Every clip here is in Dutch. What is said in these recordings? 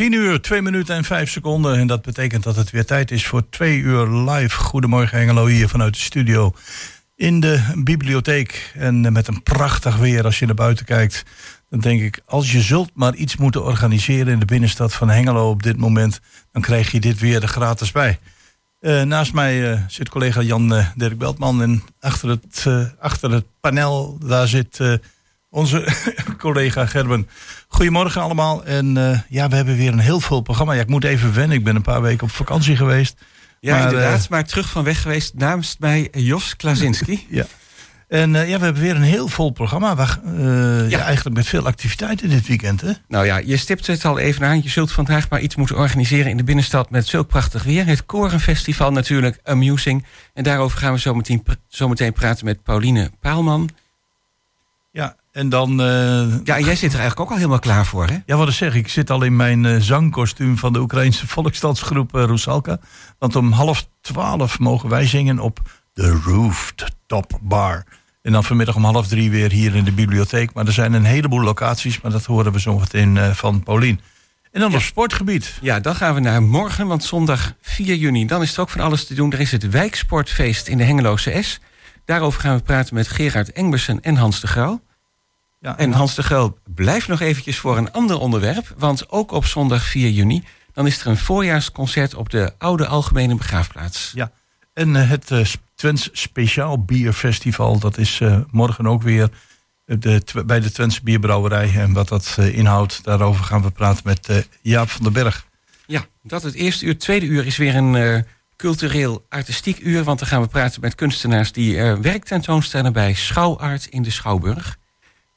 Ja, 10 uur, 2 minuten en 5 seconden. En dat betekent dat het weer tijd is voor 2 uur live. Goedemorgen Hengelo hier vanuit de studio in de bibliotheek. En eh, met een prachtig weer als je naar buiten kijkt. Dan denk ik, als je zult maar iets moeten organiseren in de binnenstad van Hengelo op dit moment, dan krijg je dit weer er gratis bij. Uh, naast mij uh, zit collega Jan uh, Dirk Beltman en achter het, achter het panel, daar zit onze collega Gerben. Goedemorgen allemaal. En uh, ja, we hebben weer een heel vol programma. Ja, ik moet even wennen. Ik ben een paar weken op vakantie geweest. Ja, maar, inderdaad. Uh, maar terug van weg geweest namens mij Jos Klazinski. ja. En uh, ja, we hebben weer een heel vol programma. Waar, ja. ja. eigenlijk met veel activiteiten dit weekend. Hè? Nou ja, je stipt het al even aan. Je zult vandaag maar iets moeten organiseren in de binnenstad met zulk prachtig weer. Het Korenfestival natuurlijk, Amusing. En daarover gaan we zo meteen, zo meteen praten met Pauline Paalman. En dan... Uh, ja, en jij zit er eigenlijk ook al helemaal klaar voor, hè? Ja, wat ik zeg, ik zit al in mijn uh, zangkostuum van de Oekraïnse volksdansgroep uh, Rusalka. Want om half twaalf mogen wij zingen op de Rooftop Bar. En dan vanmiddag om half drie weer hier in de bibliotheek. Maar er zijn een heleboel locaties, maar dat horen we zo meteen van Paulien. En dan ja. op sportgebied. Ja, dan gaan we naar morgen, want zondag 4 juni. Dan is er ook van alles te doen. Er is het Wijksportfeest in de Hengeloze S. Daarover gaan we praten met Gerard Engbersen en Hans de Grauw. Ja, en Hans de Grauw blijft nog eventjes voor een ander onderwerp. Want ook op zondag 4 juni... dan is er een voorjaarsconcert op de Oude Algemene Begraafplaats. Ja, en uh, het uh, Twents Speciaal Bierfestival... dat is uh, morgen ook weer de, bij de Twentse Bierbrouwerij. En wat dat inhoudt, daarover gaan we praten met Jaap van den Berg. Ja, dat het eerste uur. Het tweede uur is weer een cultureel artistiek uur. Want dan gaan we praten met kunstenaars die werk tentoonstellen bij Schouwart in de Schouwburg.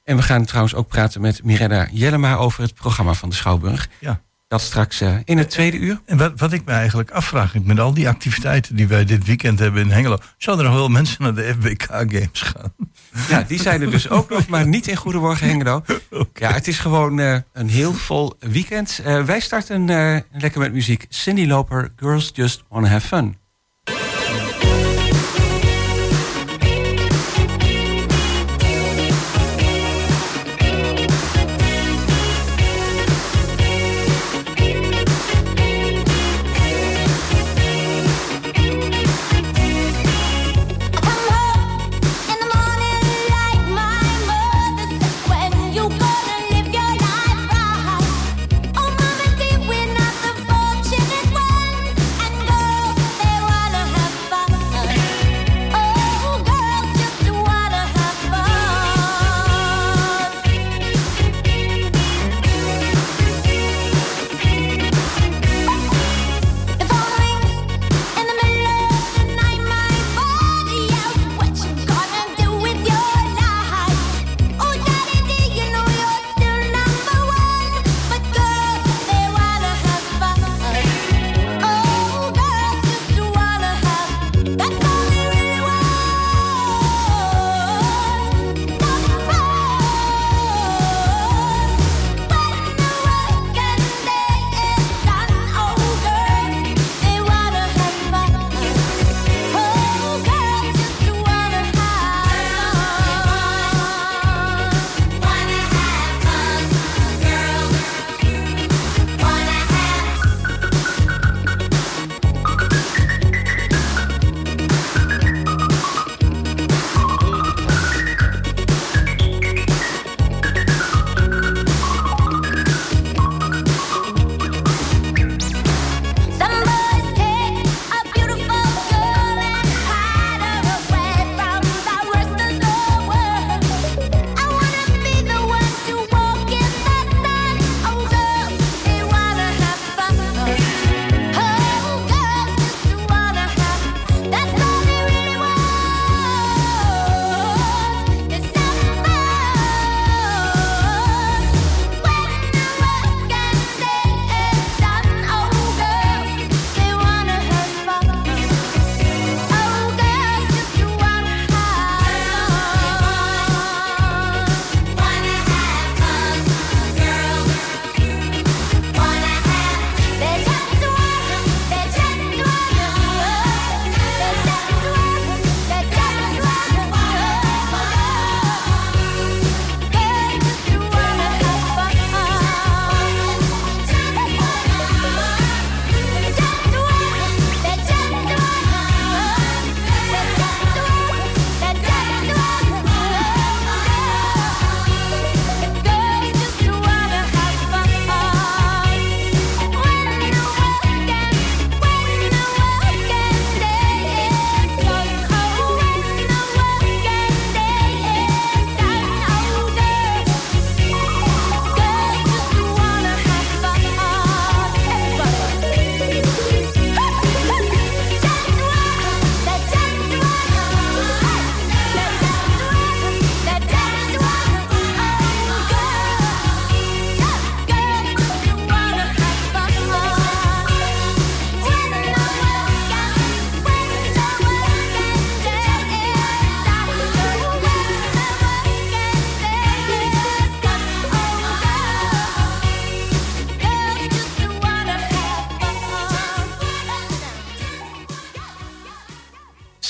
En we gaan trouwens ook praten met Mirella Jellema over het programma van de Schouwburg. Ja. Dat straks uh, in het tweede uur. En wat, wat ik me eigenlijk afvraag, met al die activiteiten die wij dit weekend hebben in Hengelo, zouden er nog wel mensen naar de FBK Games gaan? Ja, die zijn er dus ook nog, maar niet in Goedemorgen Hengelo. Okay. Ja, het is gewoon uh, een heel vol weekend. Uh, wij starten lekker met muziek. Cindy Loper, Girls Just Wanna Have Fun.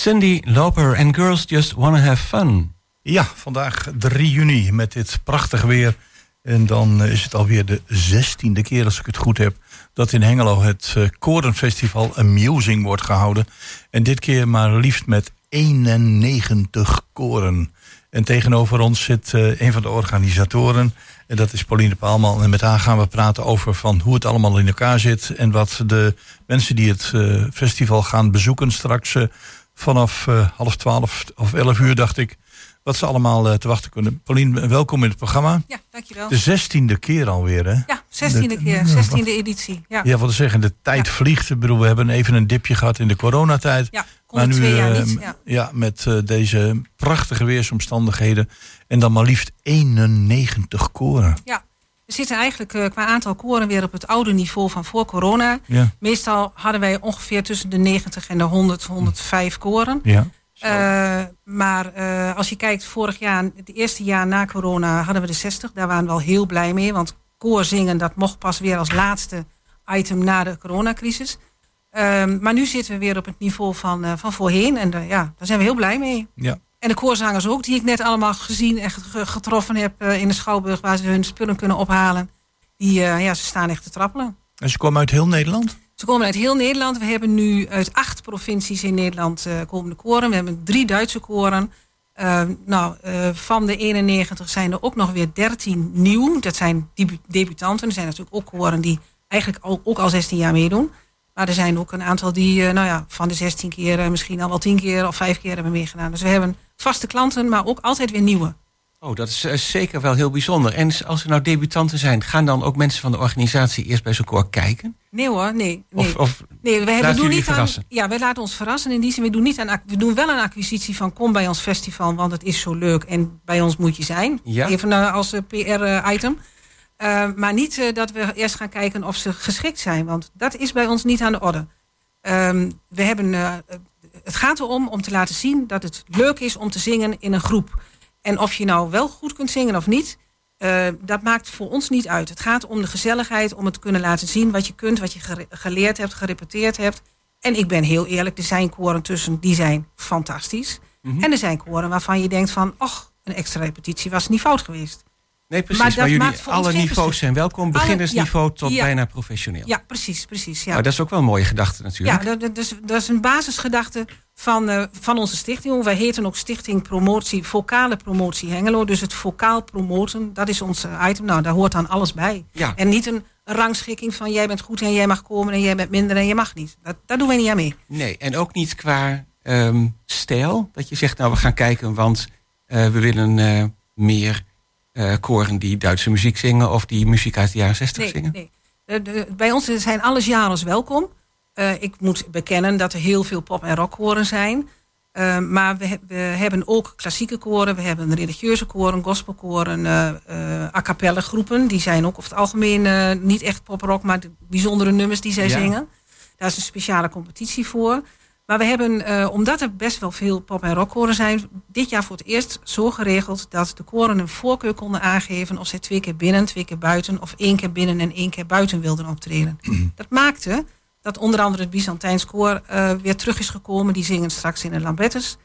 Cindy Loper and Girls Just Wanna Have Fun. Ja, vandaag 3 juni met dit prachtige weer. En dan is het alweer de zestiende keer, als ik het goed heb, dat in Hengelo het uh, Korenfestival Amusing wordt gehouden. En dit keer maar liefst met 91 koren. En tegenover ons zit uh, een van de organisatoren. En dat is Pauline Paalman. En met haar gaan we praten over van hoe het allemaal in elkaar zit. En wat de mensen die het uh, festival gaan bezoeken straks vanaf half twaalf of elf uur, dacht ik wat ze allemaal uh, te wachten kunnen. Paulien, welkom in het programma. Ja, dankjewel. De zestiende keer alweer, hè? Ja, zestiende keer, zestiende editie. Ja, ja wat te zeggen, de tijd ja. vliegt. Ik bedoel, we hebben even een dipje gehad in de coronatijd. Ja, maar nu twee jaar niet, ja. ja. met uh, deze prachtige weersomstandigheden. En dan maar liefst 91 koren. Ja, we zitten eigenlijk uh, qua aantal koren weer op het oude niveau van voor corona. Ja. Meestal hadden wij ongeveer tussen de 90 en de 100, 105 koren. Ja. Uh, maar uh, als je kijkt, vorig jaar, het eerste jaar na corona, hadden we de 60. Daar waren we wel heel blij mee. Want koorzingen, dat mocht pas weer als laatste item na de coronacrisis. Uh, maar nu zitten we weer op het niveau van, van voorheen. En ja, daar zijn we heel blij mee. Ja. En de koorzangers ook, die ik net allemaal gezien en getroffen heb in de Schouwburg, waar ze hun spullen kunnen ophalen. Die, ja, ze staan echt te trappelen. En ze komen uit heel Nederland? Ze komen uit heel Nederland. We hebben nu uit acht provincies in Nederland uh, komende koren. We hebben drie Duitse koren. Uh, nou, uh, van de 91 zijn er ook nog weer 13 nieuw. Dat zijn debutanten. Er zijn natuurlijk ook koren die eigenlijk al, ook al 16 jaar meedoen. Maar er zijn ook een aantal die nou ja, van de 16 keer misschien al wel 10 keer of 5 keer hebben meegedaan. Dus we hebben vaste klanten, maar ook altijd weer nieuwe. Oh, dat is uh, zeker wel heel bijzonder. En als er nou debutanten zijn, gaan dan ook mensen van de organisatie eerst bij zo'n koor kijken? Nee hoor, nee. nee. Of, of nee, we hebben, doen niet verrassen? Aan, ja, wij laten ons verrassen. In die zin, we doen, niet aan, we doen wel een acquisitie van kom bij ons festival, want het is zo leuk en bij ons moet je zijn. Ja? Even uh, als uh, PR-item. maar niet dat we eerst gaan kijken of ze geschikt zijn, want dat is bij ons niet aan de orde. Ehm, we hebben, het gaat erom om te laten zien dat het leuk is om te zingen in een groep. En of je nou wel goed kunt zingen of niet, dat maakt voor ons niet uit. Het gaat om de gezelligheid, om het te kunnen laten zien wat je kunt, wat je geleerd hebt, gerepeteerd hebt. En ik ben heel eerlijk, er zijn koren tussen die zijn fantastisch. -hmm. En er zijn koren waarvan je denkt van, ach, een extra repetitie was niet fout geweest. Nee, precies. Maar, maar jullie, alle niveaus zijn welkom. Beginnersniveau ja, tot ja, bijna professioneel. Ja, precies. precies ja. Maar dat is ook wel een mooie gedachte natuurlijk. Ja, dat, dat, is, dat is een basisgedachte van, uh, van onze stichting. Wij heten ook Stichting Promotie, Vocale Promotie Hengelo. Dus het vocaal promoten, dat is ons item. Nou, daar hoort dan alles bij. Ja. En niet een rangschikking van jij bent goed en jij mag komen en jij bent minder en je mag niet. Dat, daar doen wij niet aan mee. Nee, en ook niet qua um, stijl. Dat je zegt, nou we gaan kijken, want uh, we willen uh, meer uh, koren die Duitse muziek zingen of die muziek uit de jaren 60 nee, zingen? Nee, de, de, bij ons zijn alle genres welkom. Uh, ik moet bekennen dat er heel veel pop- en rockkoren zijn. Uh, maar we, we, hebben ook klassieke koren, we hebben religieuze koren, gospelkoren, a cappella groepen. Die zijn ook over het algemeen niet echt pop-rock, maar de bijzondere nummers die zij Ja. zingen. Daar is een speciale competitie voor. Maar we hebben, eh, omdat er best wel veel pop- en rockkoren zijn, dit jaar voor het eerst zo geregeld dat de koren een voorkeur konden aangeven of zij twee keer binnen, twee keer buiten of één keer binnen en één keer buiten wilden optreden. dat maakte dat onder andere het Byzantijns koor eh, weer terug is gekomen. Die zingen straks in de Lambettes.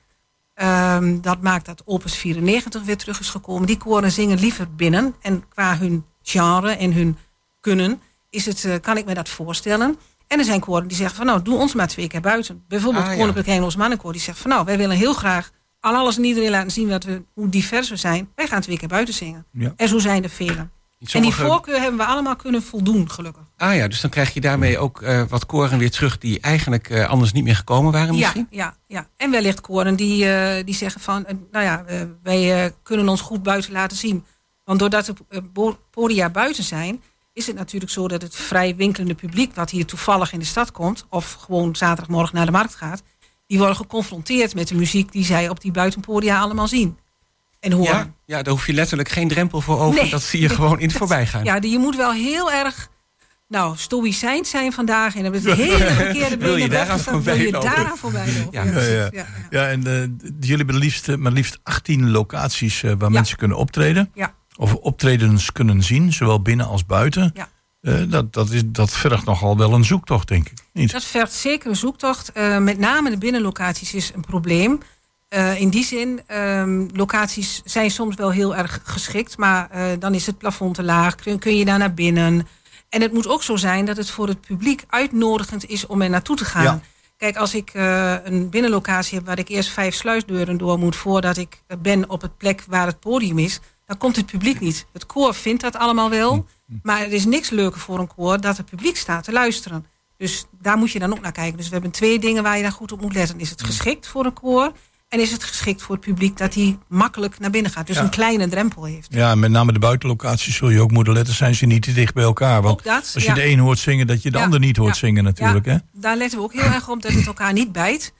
Ehm, dat maakt dat Opus 94 weer terug is gekomen. Die koren zingen liever binnen. En qua hun genre en hun kunnen is het, eh, kan ik me dat voorstellen. En er zijn koren die zeggen van nou, doe ons maar twee keer buiten. Bijvoorbeeld Ah, ja. Koninklijk Engels Mannenkoor die zegt van nou, wij willen heel graag aan alles en iedereen laten zien wat we, hoe divers we zijn. Wij gaan twee keer buiten zingen. Ja. En zo zijn er velen. En die voorkeur hebben we allemaal kunnen voldoen, gelukkig. Ah ja, dus dan krijg je daarmee ook eh, wat koren weer terug die eigenlijk eh, anders niet meer gekomen waren Ja, misschien? ja, ja. En wellicht koren die, eh, die zeggen van, nou ja, wij eh, kunnen ons goed buiten laten zien. Want doordat de podia buiten zijn, is het natuurlijk zo dat het vrij winkelende publiek, wat hier toevallig in de stad komt, of gewoon zaterdagmorgen naar de markt gaat, die worden geconfronteerd met de muziek die zij op die buitenpodia allemaal zien. En horen. Ja, ja, daar hoef je letterlijk geen drempel voor over. Nee. Dat zie je gewoon in het Dat- voorbijgaan. Ja, die- je moet wel heel erg. Nou, stoïcijns zijn vandaag en hebben het hele verkeerde Wil je daaraan Wil je voorbij lopen? daaraan voorbij lopen? Ja. Ja, ja. ja, ja. Ja, en eh, jullie hebben liefst, eh, maar liefst 18 locaties eh, waar Ja. mensen kunnen optreden. Ja. Of optredens kunnen zien, zowel binnen als buiten. Ja. dat, dat, is, dat vergt nogal wel een zoektocht, denk ik. Niet? Dat vergt zeker een zoektocht. met name de binnenlocaties is een probleem. in die zin, um, locaties zijn soms wel heel erg geschikt, maar dan is het plafond te laag. Kun, kun, je daar naar binnen? En het moet ook zo zijn dat het voor het publiek uitnodigend is om er naartoe te gaan. Kijk, als ik een binnenlocatie heb waar ik eerst vijf sluisdeuren door moet voordat ik ben op het plek waar het podium is, dan komt het publiek niet. Het koor vindt dat allemaal wel, hm, hm. maar er is niks leuker voor een koor dat het publiek staat te luisteren. Dus daar moet je dan ook naar kijken. Dus we hebben twee dingen waar je daar goed op moet letten. Is het hm. geschikt voor een koor? En is het geschikt voor het publiek dat hij makkelijk naar binnen gaat. Dus een kleine drempel heeft. Ja, met name de buitenlocaties zul je ook moeten letten. Zijn ze niet te dicht bij elkaar? Want als je de een hoort zingen, dat je de ander niet hoort zingen natuurlijk. Hè? Daar letten we ook heel erg op dat het elkaar niet bijt.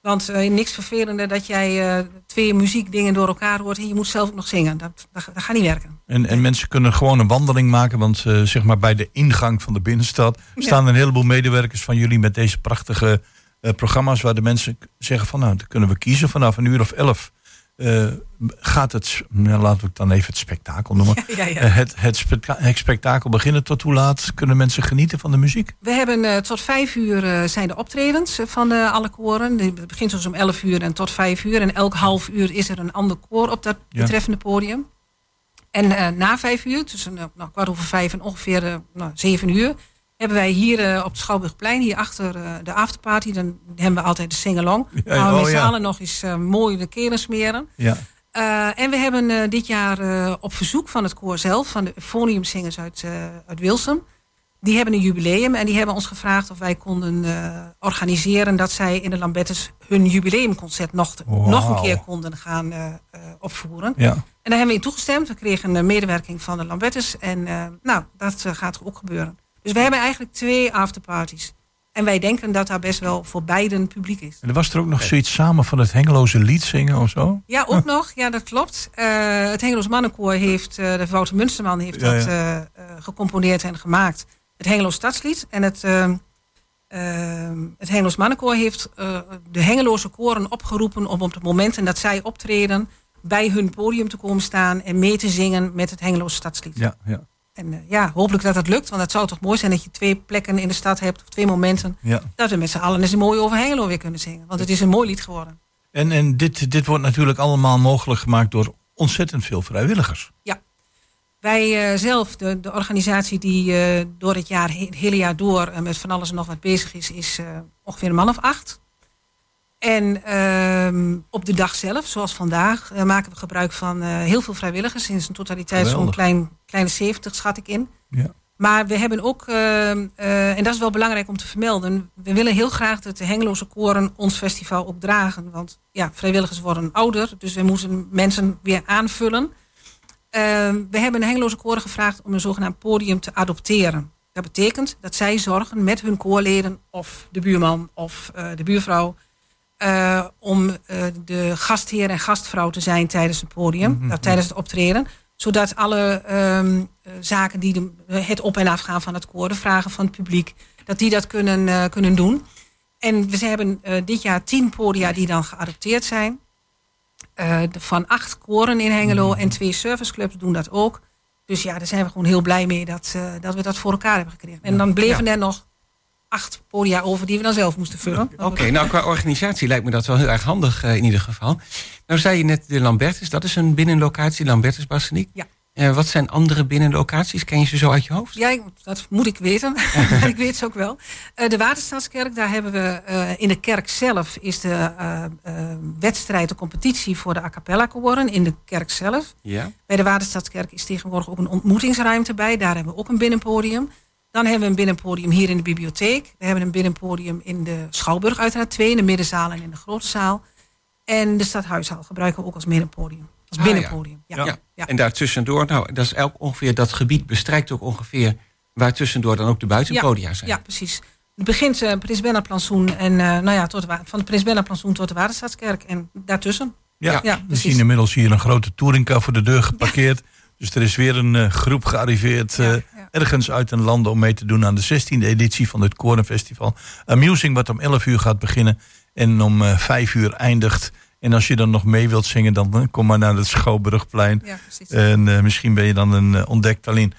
Want uh, niks vervelender dat jij uh, twee muziekdingen door elkaar hoort en je moet zelf ook nog zingen. Dat, dat, gaat niet werken. En, en mensen kunnen gewoon een wandeling maken, want uh, zeg maar bij de ingang van de binnenstad staan een heleboel medewerkers van jullie met deze prachtige programma's waar de mensen zeggen van nou, dan kunnen we kiezen vanaf een uur of elf. Uh, gaat het, nou, laten we het dan even het spektakel noemen. Ja, ja, uh, het, het, spektakel beginnen tot hoe laat kunnen mensen genieten van de muziek? We hebben tot vijf uur zijn de optredens van alle koren. Het begint soms om elf uur en tot vijf uur. En elk half uur is er een ander koor op dat betreffende podium. En na vijf uur, tussen nou, kwart over vijf en ongeveer nou, zeven uur, hebben wij hier uh, op het Schouwburgplein, hier achter uh, de afterparty, dan hebben we altijd de sing-along. Ja, ja, we oh, met z'n allen nog eens uh, mooi de keren smeren. Ja. en we hebben dit jaar op verzoek van het koor zelf, van de Foniumzingers uit, uit Wilsum, die hebben een jubileum en die hebben ons gevraagd of wij konden organiseren dat zij in de Lambettes hun jubileumconcert nog, nog een keer konden gaan opvoeren. Ja. En daar hebben we in toegestemd. We kregen een medewerking van de Lambettes en nou, dat gaat ook gebeuren. Dus we hebben eigenlijk twee afterparties. En wij denken dat daar best wel voor beiden publiek is. En er was er ook nog zoiets samen van het Hengeloze lied zingen of zo? Ja, ook nog. Ja, dat klopt. Uh, het Hengeloos Mannenkoor heeft, uh, de Wouter Munsterman heeft dat uh, gecomponeerd en gemaakt. Het Hengeloos Stadslied. En het, het Hengeloos Mannenkoor heeft de Hengeloze koren opgeroepen om op het momenten dat zij optreden bij hun podium te komen staan en mee te zingen met het Hengeloos Stadslied. Ja, ja. En uh, ja, hopelijk dat het lukt. Want het zou toch mooi zijn dat je twee plekken in de stad hebt, of twee momenten. Ja. Dat we met z'n allen eens een mooie over Hengelo weer kunnen zingen. Want het is een mooi lied geworden. En, en dit, dit wordt natuurlijk allemaal mogelijk gemaakt door ontzettend veel vrijwilligers. Ja. Wij uh, zelf, de, de organisatie die uh, door het jaar, het hele jaar door met van alles en nog wat bezig is, is ongeveer een man of acht. En uh, op de dag zelf, zoals vandaag, maken we gebruik van heel veel vrijwilligers. Sinds een totaliteit zo'n klein, kleine 70 schat ik in. Ja. Maar we hebben ook, uh, en dat is wel belangrijk om te vermelden... we willen heel graag dat de Hengeloze koren ons festival ook dragen. Want ja, vrijwilligers worden ouder, dus we moeten mensen weer aanvullen. Ehm, we hebben de Hengeloze koren gevraagd om een zogenaamd podium te adopteren. Dat betekent dat zij zorgen met hun koorleden of de buurman of de buurvrouw uh, om de gastheer en gastvrouw te zijn tijdens het podium, mm -hmm. tijdens het optreden. Zodat alle um, zaken die de, het op- en afgaan van het koor, de vragen van het publiek, dat die dat kunnen, uh, kunnen doen. En we hebben dit jaar tien podia die dan geadopteerd zijn. van acht koren in Hengelo mm en twee serviceclubs doen dat ook. Dus ja, daar zijn we gewoon heel blij mee dat, dat we dat voor elkaar hebben gekregen. En dan bleven ja. er nog acht podia over die we dan zelf moesten vullen. Oké, nou qua organisatie lijkt me dat wel heel erg handig uh, in ieder geval. Nou zei je net de Lambertus, dat is een binnenlocatie, Lambertus Basseniek. Ja. Uh, wat zijn andere binnenlocaties? Ken je ze zo uit je hoofd? Ja, dat moet ik weten. ik weet ze ook wel. Uh, de Waterstaatskerk, daar hebben we in de kerk zelf is de wedstrijd, de competitie voor de a cappella koren in de kerk zelf. Ja. Bij de Waterstaatskerk is tegenwoordig ook een ontmoetingsruimte bij. Daar hebben we ook een binnenpodium. Dan hebben we een binnenpodium hier in de bibliotheek. We hebben een binnenpodium in de Schouwburg uiteraard twee. In de middenzaal en in de grote zaal. En de stadhuiszaal gebruiken we ook als middenpodium. Als ah, binnenpodium. Ja. Ja. ja. En daartussendoor, nou, dat is elk ongeveer, dat gebied bestrijkt ook ongeveer waar tussendoor dan ook de buitenpodia zijn. Ja, precies. Het begint uh, Prins Bernhard Plantsoen en uh, nou ja, tot de, van de Prins Bernhard Plantsoen tot de Waterstaatskerk en daartussen. Ja, ja, we zien inmiddels hier een grote touringcar voor de deur geparkeerd. Dus er is weer een uh, groep gearriveerd. Ja, ergens uit een land om mee te doen aan de 16e editie van het Korenfestival. Amusing wat om 11 uur gaat beginnen en om uh, eh, 5 uur eindigt. En als je dan nog mee wilt zingen, dan uh, kom maar naar het Schouwburgplein. Ja. En uh, misschien ben je dan een ontdekt alleen.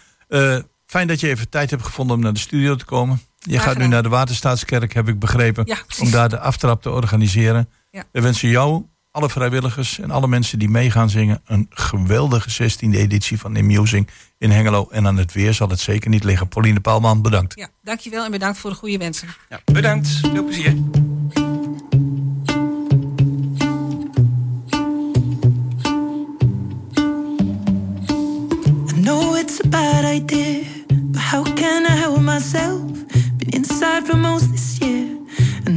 fijn dat je even tijd hebt gevonden om naar de studio te komen. Je gaat nu naar de Waterstaatskerk, heb ik begrepen, om daar de aftrap te organiseren. We wensen jou, alle vrijwilligers en alle mensen die mee gaan zingen, een geweldige 16e editie van Musing in Hengelo. En aan het weer zal het zeker niet liggen. Pauline Paalman, bedankt. Ja, dankjewel en bedankt voor de goede wensen. Ja, bedankt, veel plezier. it's a bad idea, but how can I help myself? Been inside for most this year,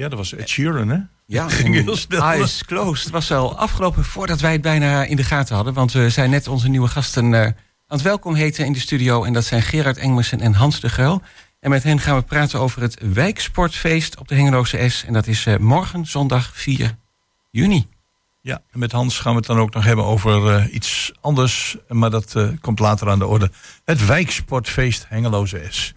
Ja, dat was Ed Sheeran, hè? Ja, ging heel snel. Eyes closed. Het was al afgelopen voordat wij het bijna in de gaten hadden. Want we zijn net onze nieuwe gasten eh, aan het welkom heten in de studio. En dat zijn Gerard Engmersen en Hans de Gruil. En met hen gaan we praten over het wijksportfeest op de Hengeloze S. En dat is eh, morgen, zondag 4 juni. Ja, en met Hans gaan we het dan ook nog hebben over eh, iets anders. Maar dat komt later aan de orde. Het wijksportfeest Hengeloze S.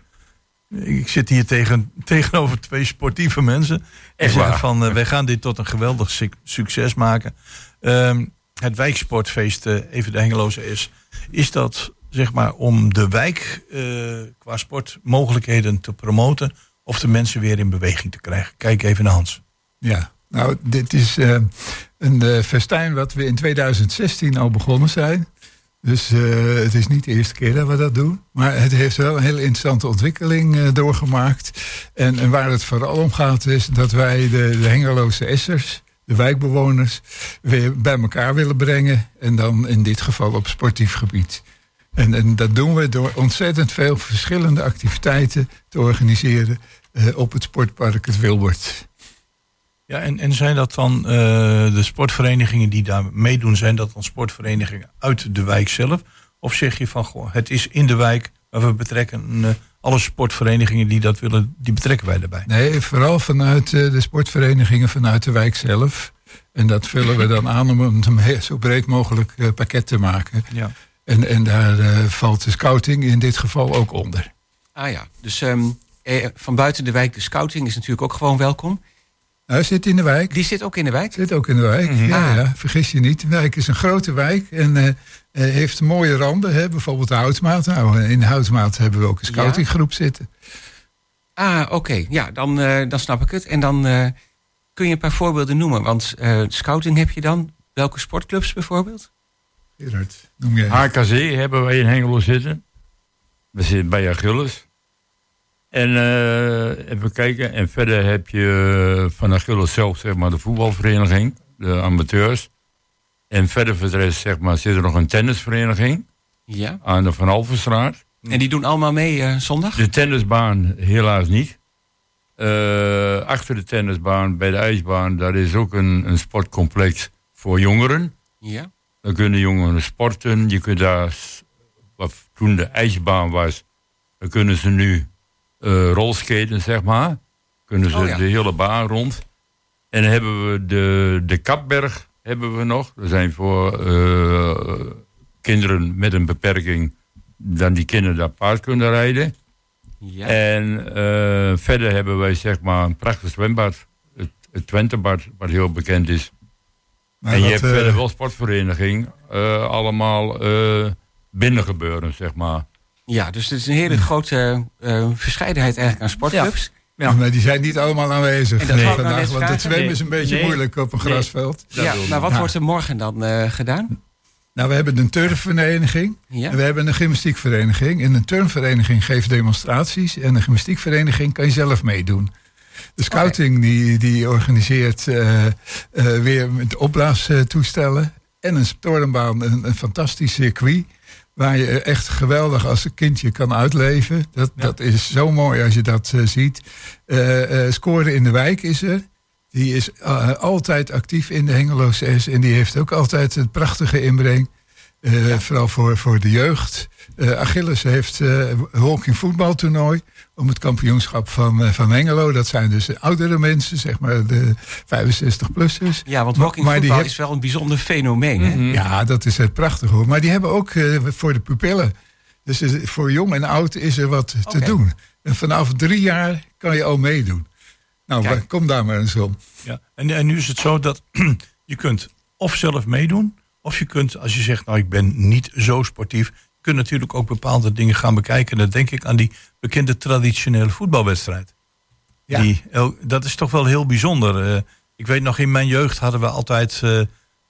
Ik zit hier tegen, tegenover twee sportieve mensen. Die Echt zeggen waar? van, eh, wij gaan dit tot een geweldig suc- succes maken. Ehm, het wijksportfeest, eh, even de Hengeloze is. Is dat zeg maar om de wijk eh, qua sportmogelijkheden te promoten... of de mensen weer in beweging te krijgen? Kijk even naar Hans. Ja, nou, dit is een festijn wat we in 2016 al begonnen zijn. Dus eh, het is niet de eerste keer dat we dat doen. Maar het heeft wel een hele interessante ontwikkeling eh, doorgemaakt. En, en waar het vooral om gaat is dat wij de, de Hengeloze Essers, de wijkbewoners, weer bij elkaar willen brengen. En dan in dit geval op sportief gebied. En, en dat doen we door ontzettend veel verschillende activiteiten te organiseren eh, op het sportpark Het Wilbert. Ja, en, en zijn dat dan eh, de sportverenigingen die daar meedoen, zijn dat dan sportverenigingen uit de wijk zelf? Of zeg je van, goh, het is in de wijk, maar we betrekken eh, alle sportverenigingen die dat willen, die betrekken wij daarbij. Nee, vooral vanuit de sportverenigingen, vanuit de wijk zelf. En dat vullen we dan aan om een zo breed mogelijk pakket te maken. Ja. En, en daar valt de scouting in dit geval ook onder. Ah ja, dus ehm, van buiten de wijk, de scouting is natuurlijk ook gewoon welkom. Hij zit in de wijk. Die zit ook in de wijk? Zit ook in de wijk, mhm. ja, ah. ja, Vergis je niet. De wijk is een grote wijk en uh, heeft mooie randen. Hè? Bijvoorbeeld de Houtmaat. Nou, in de Houtmaat hebben we ook een scoutinggroep zitten. Ah, oké. Ja, dan, uh, dan snap ik het. En dan uh, kun je een paar voorbeelden noemen. Want scouting heb je dan. Welke sportclubs bijvoorbeeld? Gerard, noem jij. HKC hebben wij in Hengelo zitten. We zitten bij Achilles. En uh, even kijken. En verder heb je eh, van Achilles zelf zeg maar, de voetbalvereniging, de amateurs. En verder voor de rest zeg maar, zit er nog een tennisvereniging. Ja. Aan de Van Alvenstraat. En die doen allemaal mee uh, zondag? De tennisbaan helaas niet. Uh, achter de tennisbaan, bij de ijsbaan, daar is ook een, een sportcomplex voor jongeren. Ja. Dan kunnen jongeren sporten. Je kunt daar, wat toen de ijsbaan was, dan kunnen ze nu rolskaten, zeg maar. Kunnen ze oh, de hele baan rond. En dan hebben we de, de Kapberg hebben we nog. Dat zijn voor uh, kinderen met een beperking. Dan die kinderen daar paard kunnen rijden. Ja. En uh, verder hebben wij zeg maar een prachtig zwembad. Het, het Twentebad, wat heel bekend is. Maar en je hebt verder wel sportvereniging. allemaal binnengebeuren, zeg maar. Ja, dus het is een hele grote uh, verscheidenheid eigenlijk aan sportclubs. Ja. Maar die zijn niet allemaal aanwezig nee. vandaag, want het zwemmen is een beetje moeilijk op een grasveld. Ja, maar wat wordt er morgen dan uh, gedaan? Nou, we hebben een turfvereniging en we hebben een gymnastiekvereniging. En een turnvereniging geeft demonstraties en een gymnastiekvereniging kan je zelf meedoen. De scouting die, die organiseert uh, uh, weer met opblaastoestellen en een stormbaan, een, een fantastisch circuit. Waar je echt geweldig als een kindje kan uitleven. Dat, dat is zo mooi als je dat uh, ziet. Uh, uh, Scoren in de wijk is er. Die is altijd actief in de Hengeloze S. En die heeft ook altijd een prachtige inbreng. Vooral voor, voor de jeugd. Achilles heeft een walking voetbaltoernooi om het kampioenschap van, uh, van Hengelo. Dat zijn dus de oudere mensen, zeg maar de 65-plussers. Ja, want walking maar, voetbal is wel een bijzonder fenomeen. hè? Mhm. Ja, dat is het prachtig hoor. Maar die hebben ook uh, voor de pupillen. Dus voor jong en oud is er wat te doen. En vanaf drie jaar kan je al meedoen. Nou, Kijk. kom daar maar eens om. Ja. En, en nu is het zo dat je kunt of zelf meedoen... of je kunt, als je zegt, nou ik ben niet zo sportief kunt natuurlijk ook bepaalde dingen gaan bekijken. Dan denk ik aan die bekende traditionele voetbalwedstrijd. Ja. Die, dat is toch wel heel bijzonder. Uh, ik weet nog, in mijn jeugd hadden we altijd uh,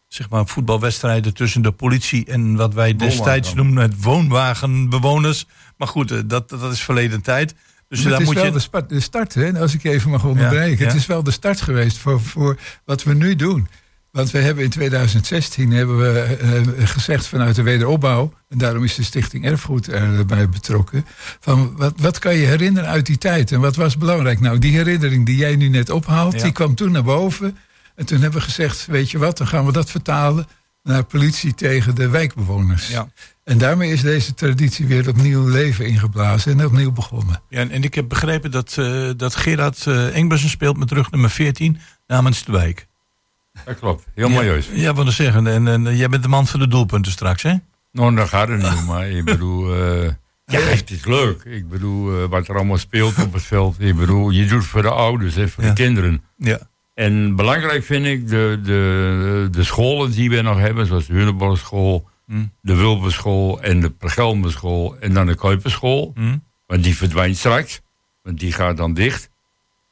zeg maar voetbalwedstrijden tussen de politie en wat wij destijds noemden het woonwagenbewoners. Maar goed, uh, dat, dat is verleden tijd. Dus daar het is moet wel je... de, start, hè, als ik even mag onderbreken. Ja, ja. Het is wel de start geweest voor, voor wat we nu doen. Want we hebben in 2016 hebben we uh, gezegd vanuit de wederopbouw, en daarom is de Stichting Erfgoed erbij betrokken, van wat, wat kan je herinneren uit die tijd en wat was belangrijk? Nou, die herinnering die jij nu net ophaalt, die kwam toen naar boven. En toen hebben we gezegd, weet je wat, dan gaan we dat vertalen naar politie tegen de wijkbewoners. Ja. En daarmee is deze traditie weer opnieuw leven ingeblazen en opnieuw begonnen. Ja, en ik heb begrepen dat, uh, dat Gerard uh, Engbersen speelt met rug nummer 14 namens de wijk. Dat klopt, heel mooi Ja, ja wat zeggen. En, en jij bent de man van de doelpunten straks, hè? Nou, dat gaat het niet, maar ik bedoel... Uh, ja, het is leuk. Ik bedoel, uh, wat er allemaal speelt op het veld. Ik bedoel, je doet het voor de ouders en voor de kinderen. Ja. En belangrijk vind ik de, de, de scholen die we nog hebben, zoals de Hunebouwschool, mm. de Wulpenschool en de Pergelmenschool en dan de Kuiperschool. Mm. Want die verdwijnt straks, want die gaat dan dicht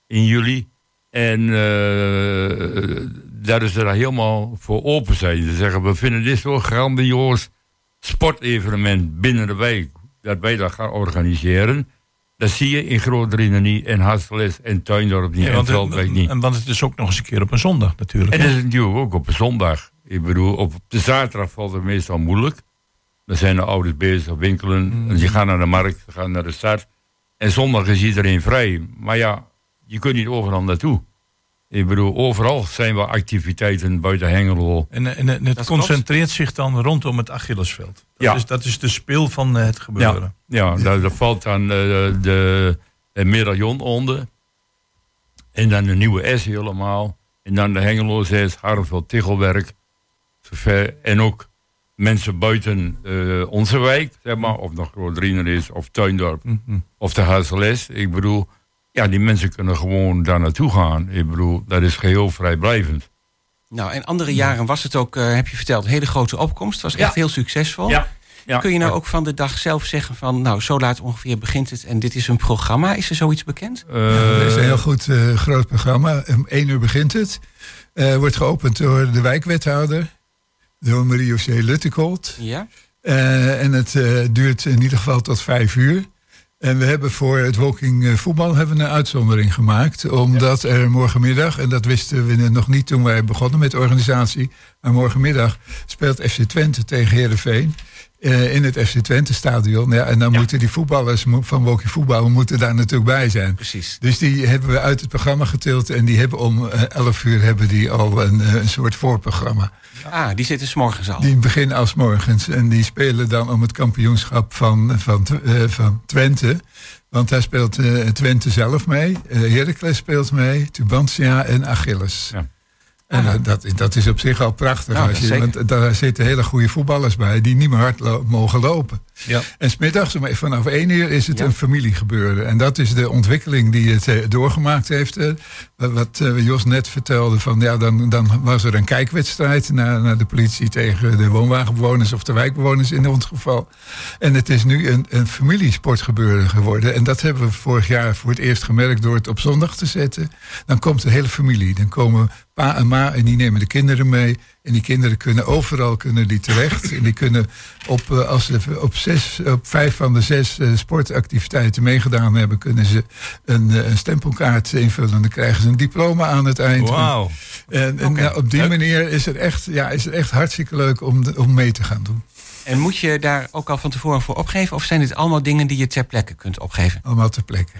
in juli. En uh, daar is er helemaal voor open zijn. Ze zeggen, we vinden dit zo'n grandioos sportevenement binnen de wijk. Dat wij dat gaan organiseren. Dat zie je in groot niet, en Hasseles en Tuindorp niet, en Veldwijk niet. En want het is ook nog eens een keer op een zondag natuurlijk. En dat is natuurlijk ook op een zondag. Ik bedoel, op de zaterdag valt het meestal moeilijk. Dan zijn de ouders bezig winkelen. Mm. En die gaan naar de markt, ze gaan naar de stad. En zondag is iedereen vrij. Maar ja, je kunt niet overal naartoe. Ik bedoel, overal zijn we activiteiten buiten Hengelo. En, en, het concentreert zich dan rondom het Achillesveld. Dat, ja. is, dat is de speel van het gebeuren. Ja, ja daar, valt dan uh, de, de medaillon onder. En dan de nieuwe S helemaal. En dan de Hengelo 6, Harveld, Tichelwerk. En ook mensen buiten uh, onze wijk, zeg maar. Of nog Rodriner is, of Tuindorp. Mhm. Of de HSLS. Ik bedoel, ja, die mensen kunnen gewoon daar naartoe gaan. Ik bedoel, dat is geheel vrijblijvend. Nou, en andere jaren was het ook, uh, heb je verteld, een hele grote opkomst. was echt heel succesvol. Ja. Ja, Kun je nou ook van de dag zelf zeggen van, nou, zo laat ongeveer begint het en dit is een programma? Is er zoiets bekend? Uh, is een heel goed uh, groot programma. Om één uur begint het. Uh, wordt geopend door de wijkwethouder, door Marie-José Luttekolt. Ja. en het duurt in ieder geval tot vijf uur. En we hebben voor het walking voetbal hebben een uitzondering gemaakt. Omdat er morgenmiddag, en dat wisten we nog niet toen wij begonnen met de organisatie. Maar morgenmiddag speelt FC Twente tegen Heerenveen. Uh, in het FC Twente stadion. Ja, en dan moeten die voetballers van Wokie Voetbal moeten daar natuurlijk bij zijn. Precies. Dus die hebben we uit het programma getild. En die hebben om 11 uur hebben die al een, een soort voorprogramma. Ah, die zitten s morgens al. Die beginnen als morgens. En die spelen dan om het kampioenschap van, van, uh, van Twente. Want daar speelt uh, Twente zelf mee. Heracles speelt mee. Tubantia en Achilles. Ja. En uh, dat, dat is op zich al prachtig. als je, want daar zitten hele goede voetballers bij die niet meer hard mogen lopen. Ja. En smiddags vanaf één uur is het een familiegebeuren. En dat is de ontwikkeling die het eh, doorgemaakt heeft. Eh, wat uh, Jos net vertelde, van, ja, dan, dan was er een kijkwedstrijd naar, naar de politie tegen de woonwagenbewoners of de wijkbewoners in ons geval. En het is nu een, een familiesportgebeuren geworden. En dat hebben we vorig jaar voor het eerst gemerkt door het op zondag te zetten. Dan komt de hele familie. Dan komen pa en ma en die nemen de kinderen mee. En die kinderen kunnen overal kunnen die terecht. En die kunnen op, eh, als ze op, zes, op vijf van de zes eh, sportactiviteiten meegedaan hebben, kunnen ze een, eh, een stempelkaart invullen. En dan krijgen ze een diploma aan het eind. Wauw. En, en ja, op die manier is het echt, ja, is het echt hartstikke leuk om, om mee te gaan doen. En moet je daar ook al van tevoren voor opgeven? Of zijn dit allemaal dingen die je ter plekke kunt opgeven? Allemaal ter plekke.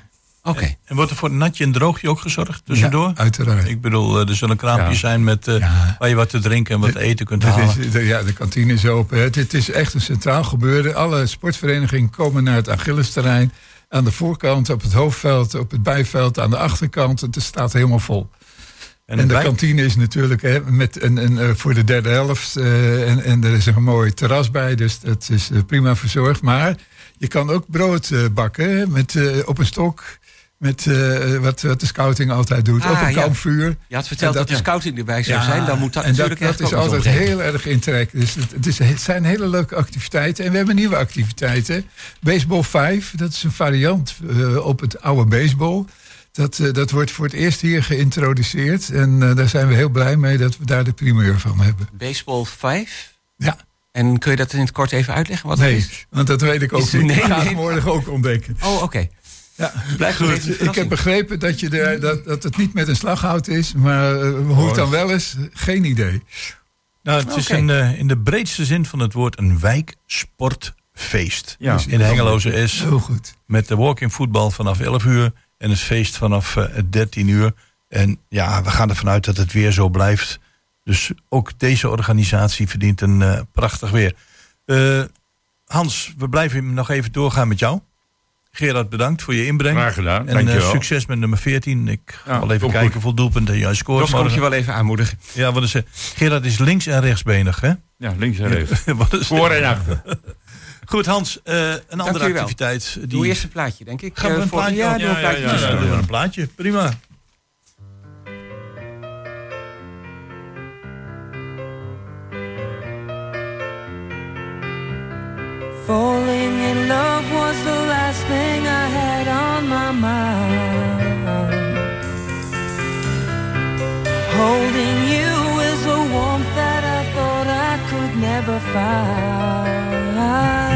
Oké. En wordt er voor natje en droogje ook gezorgd tussendoor? Ja, uiteraard. Ik bedoel, er zullen kraampjes zijn met, uh, waar je wat te drinken en wat te eten kunt halen. Is, ja, de kantine is open. Het, het, is echt een centraal gebeuren. Alle sportverenigingen komen naar het Achillesterrein. Aan de voorkant, op het hoofdveld, op het bijveld, aan de achterkant. Het staat helemaal vol. En, en de kantine is natuurlijk hè, met een, een, eh, voor de derde helft. Uh, en, en er is een mooi terras bij, dus dat is prima verzorgd. Maar je kan ook brood bakken met, op een stok. Met uh, wat, wat, de scouting altijd doet. Ah, op een kampvuur. Je had verteld dat, dat, de scouting erbij zou zijn. Dan moet dat en natuurlijk dat, dat is altijd heel erg in trek. Dus het, het, is, het, zijn hele leuke activiteiten. En we hebben nieuwe activiteiten. Baseball 5, dat is een variant uh, op het oude baseball. Dat, uh, dat wordt voor het eerst hier geïntroduceerd. En daar zijn we heel blij mee dat we daar de primeur van hebben. Baseball 5? Ja. En kun je dat in het kort even uitleggen? Wat nee, is? want dat weet ik ook niet. Nee, ik ga het morgen ook ontdekken. Oh, oké. Ja, Blijf goed. Ik heb begrepen dat, je er, dat, dat het niet met een slaghout is, maar uh, hoe het dan wel is, geen idee. Nou, het is in de, in de breedste zin van het woord een wijksportfeest. Ja. Dus in de Hengeloze S. Heel goed. Met de walking voetbal vanaf 11 uur en het feest vanaf uh, eh, 13 uur. En ja, we gaan ervan uit dat het weer zo blijft. Dus ook deze organisatie verdient een uh, prachtig weer. Hans, we blijven nog even doorgaan met jou. Gerard, bedankt voor je inbreng. Graag gedaan. En uh, succes met nummer 14. Ik ga wel even kijken hoeveel doelpunten jij scoort. Dat moet je wel even aanmoedigen. Ja, wat is? Gerard is links en rechtsbenig, hè? Ja, links en rechts. Voor en achter. Goed, Hans, uh, een andere activiteit. Die... Doe eerst een plaatje, denk ik. Gaan we een plaatje? Ja, ja, doen we een plaatje. Prima. Falling in love was the last thing I had on my mind. Holding you is a warmth that I thought I could never find.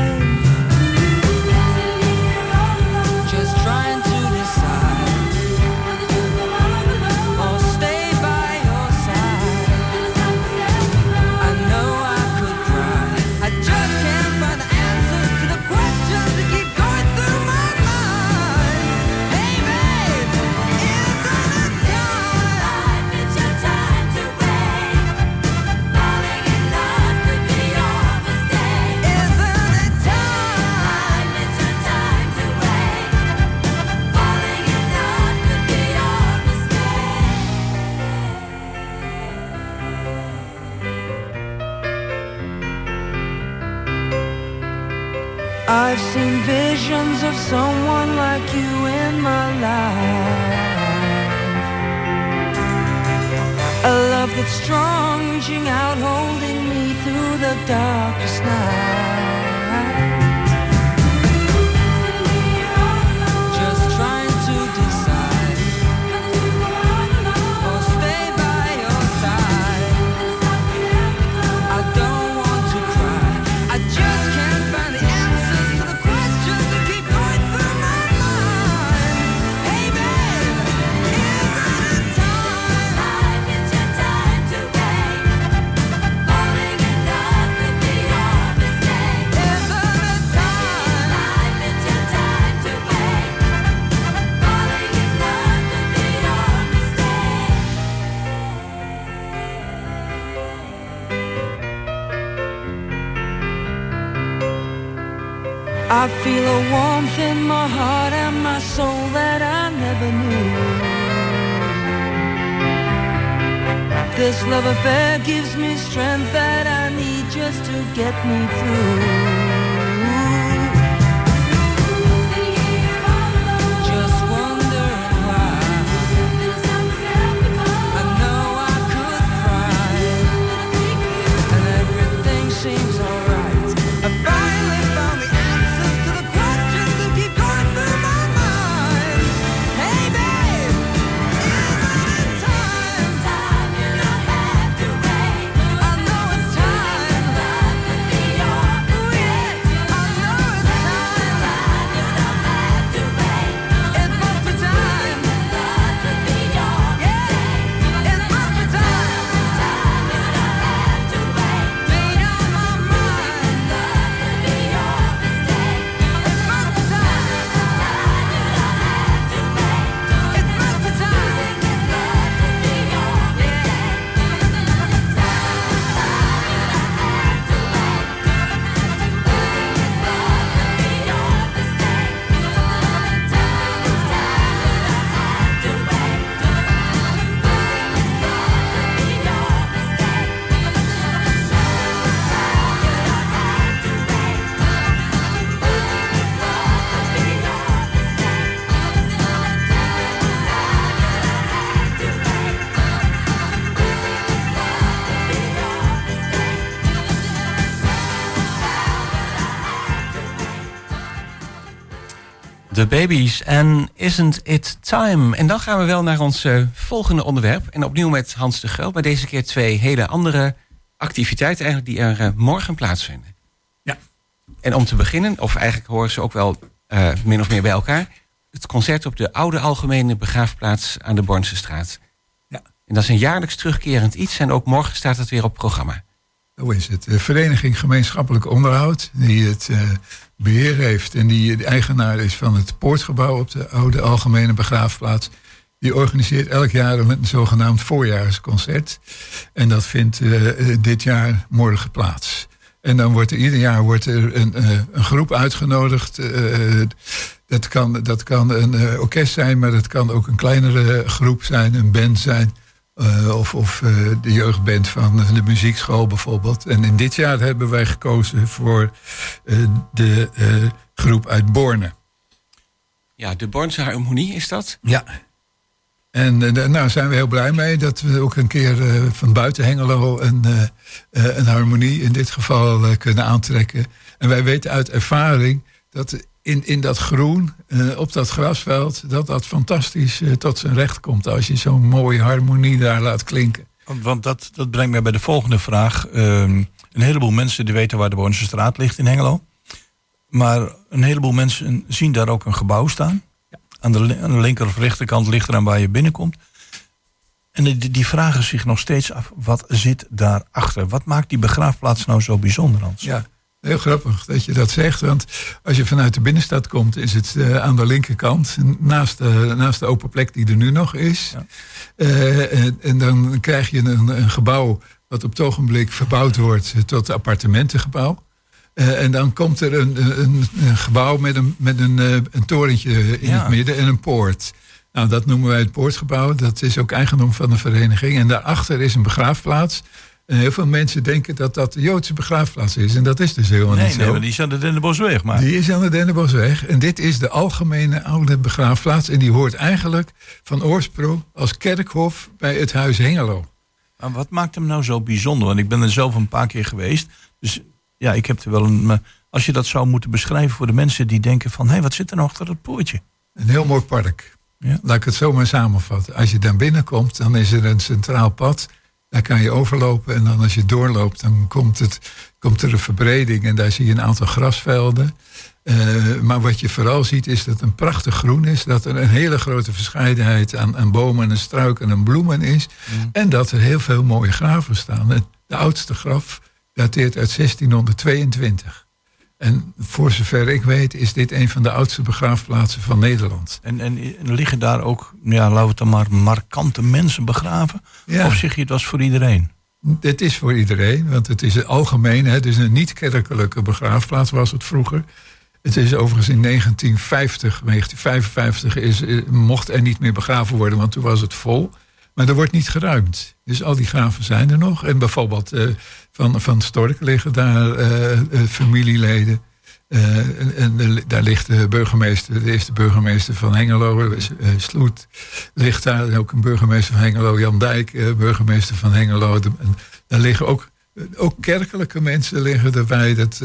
changing love affair gives me strength that I need just to get me through. De baby's en Isn't It Time? En dan gaan we wel naar ons eh, volgende onderwerp. En opnieuw met Hans de Groot. Maar deze keer twee hele andere activiteiten eigenlijk die er uh, morgen plaatsvinden. Ja. En om te beginnen, of eigenlijk horen ze ook wel uh, min of meer bij elkaar... het concert op de Oude Algemene Begraafplaats aan de Bornse straat. Ja. En dat is een jaarlijks terugkerend iets. En ook morgen staat het weer op programma. Hoe is het? De Vereniging Gemeenschappelijk Onderhoud, die het beheer heeft en die de eigenaar is van het poortgebouw op de oude algemene begraafplaats. Die organiseert elk jaar een zogenaamd voorjaarsconcert. En dat vindt uh, dit jaar morgen plaats. En dan wordt er ieder jaar wordt er een, uh, een groep uitgenodigd. Dat, kan, dat kan een orkest zijn, maar dat kan ook een kleinere groep zijn, een band zijn. Uh, of, of uh, de jeugdband van de muziekschool bijvoorbeeld. En in dit jaar hebben wij gekozen voor uh, de groep uit Borne. Ja, de Bornse Harmonie is dat? Ja. En daar nou, zijn we heel blij mee dat we ook een keer van buiten Hengelo een, een harmonie in dit geval kunnen aantrekken. En wij weten uit ervaring dat in, in dat groen, uh, op dat grasveld, dat dat fantastisch uh, tot zijn recht komt als je zo'n mooie harmonie daar laat klinken. Want dat, dat brengt mij bij de volgende vraag. Um, een heleboel mensen die weten waar de Bornse straat ligt in Hengelo. Maar een heleboel mensen zien daar ook een gebouw staan. Ja. Aan, de, aan de linker of rechterkant ligt er aan waar je binnenkomt. En die, die vragen zich nog steeds af, wat zit daarachter? Wat maakt die begraafplaats nou zo bijzonder, Hans? Ja, Heel grappig dat je dat zegt, want als je vanuit de binnenstad komt, is het uh, aan de linkerkant, naast de, naast de open plek die er nu nog is. Ja. Uh, en, en, dan krijg je een, een, gebouw wat op het ogenblik verbouwd wordt tot appartementengebouw. Uh, en dan komt er een, een, een, gebouw met een, met een, een torentje in ja. het midden en een poort. Nou, dat noemen wij het poortgebouw. Dat is ook eigendom van de vereniging. En daarachter is een begraafplaats En heel veel mensen denken dat dat de Joodse begraafplaats is. En dat is dus helemaal nee, niet nee, zo. die is aan de Dennenbosweg. Maar. Die is aan de Dennenbosweg. En dit is de algemene oude begraafplaats. En die hoort eigenlijk van oorsprong als kerkhof bij het huis Hengelo. Maar wat maakt hem nou zo bijzonder? Want ik ben er zelf een paar keer geweest. Dus ja, ik heb er wel een. Als je dat zou moeten beschrijven voor de mensen die denken van... hé, hey, wat zit er nou achter dat poortje? Een heel mooi park. Ja. Laat ik het zo maar samenvatten. Als je daar binnenkomt, dan is er een centraal pad. Daar kan je overlopen. En dan als je doorloopt, dan komt, het, komt er een verbreding. En daar zie je een aantal grasvelden. Eh, maar wat je vooral ziet, is dat het een prachtig groen is. Dat er een hele grote verscheidenheid aan, aan bomen en struiken en bloemen is. En dat er heel veel mooie graven staan. De oudste graf dateert uit 1622. En voor zover ik weet, is dit een van de oudste begraafplaatsen van Nederland. En, en, en liggen daar ook, ja, laten we het dan maar, markante mensen begraven? Ja. Of zeg je het was voor iedereen? Het is voor iedereen, want het is algemeen. Het is een niet-kerkelijke begraafplaats, was het vroeger. Het is overigens in 1950, 1955 is, eh, mocht er niet meer begraven worden, want toen was het vol. Maar er wordt niet geruimd. Dus al die graven zijn er nog. En bijvoorbeeld eh, van, van Stork liggen daar eh, eh, familieleden. Eh, en, daar ligt de burgemeester, de eerste burgemeester van Hengelo, eh, Sloet, ligt daar. Ook een burgemeester van Hengelo, Jan Dijk, burgemeester van Hengelo. En daar liggen ook, ook kerkelijke mensen liggen erbij. Dat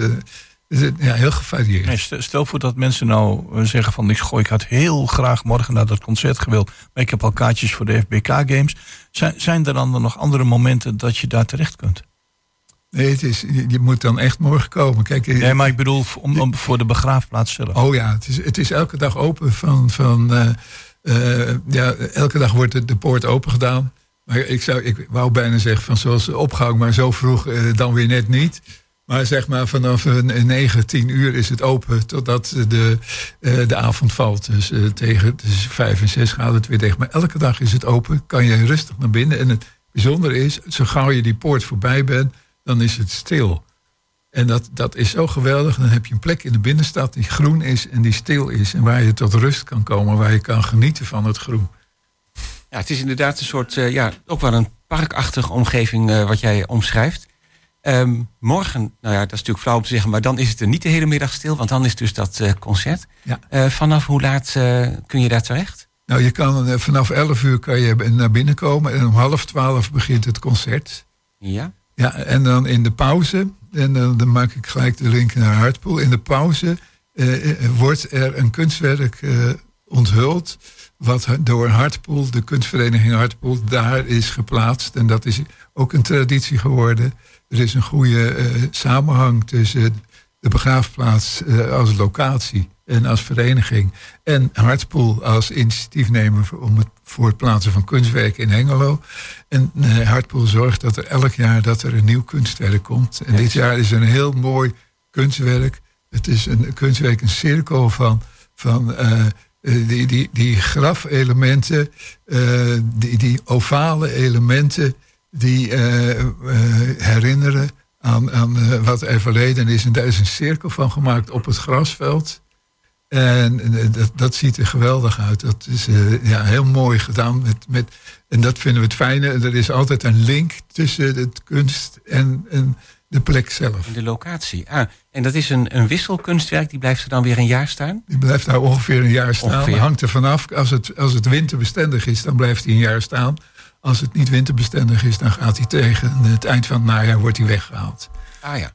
is ja, heel gevarieerd. Nee, stel, voor dat mensen nou zeggen van... ik, goh, ik had heel graag morgen naar dat concert gewild... maar ik heb al kaartjes voor de FBK-games. Zijn, zijn er dan nog andere momenten dat je daar terecht kunt? Nee, het is, je, moet dan echt morgen komen. Kijk, eh, Nee, maar ik bedoel om, om, voor de begraafplaats zelf. Oh ja, het is, het is elke dag open van. van eh, eh, ja, elke dag wordt de, de poort open gedaan. Maar ik, zou, ik wou bijna zeggen van zoals opgang, maar zo vroeg dan weer net niet. Maar zeg maar vanaf een 9, 10 uur is het open totdat de, de avond valt. Dus tegen tussen 5 en 6 gaat het weer dicht. Maar elke dag is het open, kan je rustig naar binnen. En het bijzondere is, zo gauw je die poort voorbij bent, dan is het stil. En dat, dat is zo geweldig. Dan heb je een plek in de binnenstad die groen is en die stil is. En waar je tot rust kan komen, waar je kan genieten van het groen. Ja, het is inderdaad een soort, eh, ja, ook wel een parkachtige omgeving eh, wat jij omschrijft. Ehm, morgen, nou ja, dat is natuurlijk flauw om te zeggen, maar dan is het er niet de hele middag stil, want dan is dus dat eh, concert. Ja. Vanaf hoe laat kun je daar terecht? Nou, je kan vanaf 11 uur kan je naar binnen komen en om half 12 begint het concert. Ja. Ja, en dan in de pauze, en dan, dan maak ik gelijk de link naar Hartpoel. In de pauze eh, eh, wordt er een kunstwerk eh, onthuld. Wat door Hartpoel, de kunstvereniging Hartpoel, daar is geplaatst. En dat is ook een traditie geworden. Er is een goede eh, samenhang tussen de begraafplaats eh, als locatie en als vereniging. En Hartpoel als initiatiefnemer om het, voor het plaatsen van kunstwerken in Hengelo. En eh, Hartpoel zorgt dat er elk jaar dat er een nieuw kunstwerk komt. En dit jaar is er een heel mooi kunstwerk. Het is een kunstwerk, een cirkel van, van eh, eh, die, die, die grafelementen, eh, die, die ovale elementen die herinneren aan, aan wat er verleden is. En daar is een cirkel van gemaakt op het grasveld. En dat, dat ziet er geweldig uit. Dat is eh, ja, heel mooi gedaan. Met, met, en dat vinden we het fijne. Er is altijd een link tussen het kunst en, en de plek zelf. De locatie. Ah, en dat is een, een wisselkunstwerk, die blijft er dan weer een jaar staan? Die blijft daar ongeveer een jaar staan. Ongeveer. Hangt er vanaf. Als het, als het winterbestendig is, dan blijft hij een jaar staan. Als het niet winterbestendig is, dan gaat hij tegen het eind van het najaar wordt hij weggehaald. Ah ja.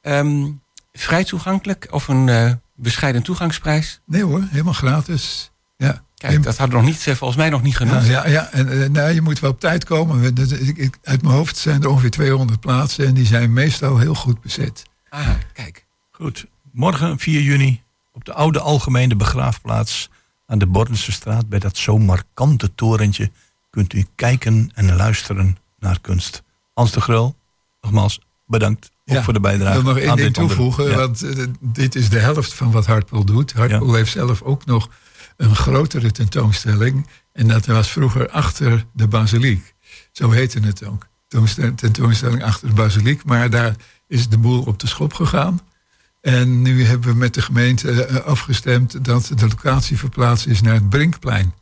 Ehm, vrij toegankelijk of een eh, bescheiden toegangsprijs? Nee hoor, helemaal gratis. Ja. Kijk, dat hadden we nog niet, eh, volgens mij nog niet genoemd. Ja, ja, ja. En, eh, nou, je moet wel op tijd komen. Uit mijn hoofd zijn er ongeveer 200 plaatsen en die zijn meestal heel goed bezet. Ah, kijk. Goed, morgen 4 juni op de oude algemene begraafplaats aan de Bordense straat bij dat zo markante torentje kunt u kijken en luisteren naar kunst. Hans de Grul, nogmaals bedankt Ja, voor de Ik bijdrage. wil nog één ding toevoegen, Ja. want eh, dit is de helft van wat Hartpoel doet. Hartpoel heeft zelf ook nog een grotere tentoonstelling. En dat was vroeger achter de basiliek. Zo heette het ook. Tentoonstel- Tentoonstelling achter de basiliek. Maar daar is de boel op de schop gegaan. En nu hebben we met de gemeente eh, afgestemd dat de locatie verplaatst is naar het Brinkplein.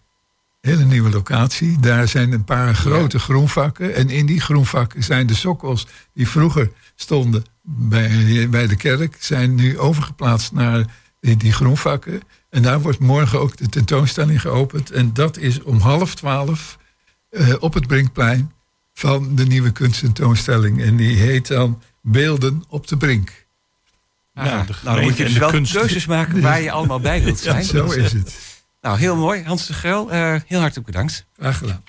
Hele nieuwe locatie. Daar zijn een paar grote groenvakken. En in die groenvakken zijn de sokkels die vroeger stonden bij, bij de kerk, zijn nu overgeplaatst naar die, die groenvakken. En daar wordt morgen ook de tentoonstelling geopend. En dat is om half twaalf uh, op het Brinkplein van de nieuwe kunsttentoonstelling. En die heet dan Beelden op de Brink. Ah, nou, dan moet je dus wel kunst... keuzes maken waar je allemaal bij wilt zijn. zo is het. Nou, heel mooi. Hans de Gruil, uh, heel hartelijk bedankt. Graag gedaan.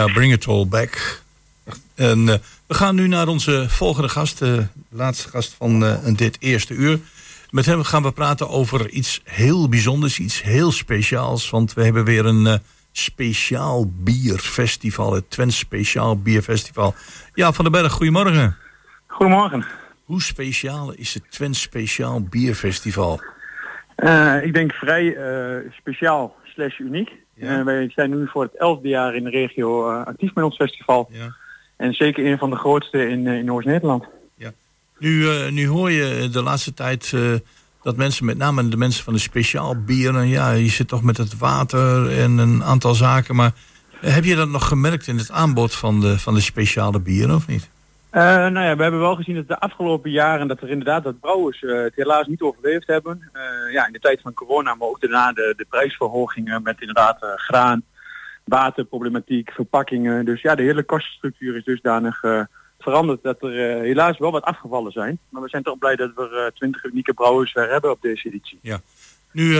Ja, bring it all back. En eh, we gaan nu naar onze volgende gast, de laatste gast van eh, dit eerste uur. Met hem gaan we praten over iets heel bijzonders, iets heel speciaals. Want we hebben weer een eh, speciaal bierfestival, het Twents Speciaal Bierfestival. Ja, Van den Berg, goedemorgen. Goedemorgen. Hoe speciaal is het Twents Speciaal Bierfestival? Eh, ik denk vrij eh, speciaal slash uniek. Ja. Eh, wij zijn nu voor het elfde jaar in de regio actief met ons festival. Ja. En zeker een van de grootste in, in Noord-Nederland. Nu, eh, nu hoor je de laatste tijd dat mensen, met name de mensen van de speciaal bieren, ja, je zit toch met het water en een aantal zaken. Maar heb je dat nog gemerkt in het aanbod van de, van de speciale bieren of niet? Eh, nou ja, we hebben wel gezien dat de afgelopen jaren dat er inderdaad dat brouwers eh, het helaas niet overleefd hebben. Eh, ja, in de tijd van corona, maar ook daarna de, de prijsverhogingen met inderdaad graan, waterproblematiek, verpakkingen. Dus ja, de hele kostenstructuur is dusdanig veranderd dat er helaas wel wat afgevallen zijn. Maar we zijn toch blij dat we 20 unieke brouwers weer hebben op deze editie. Ja. Nu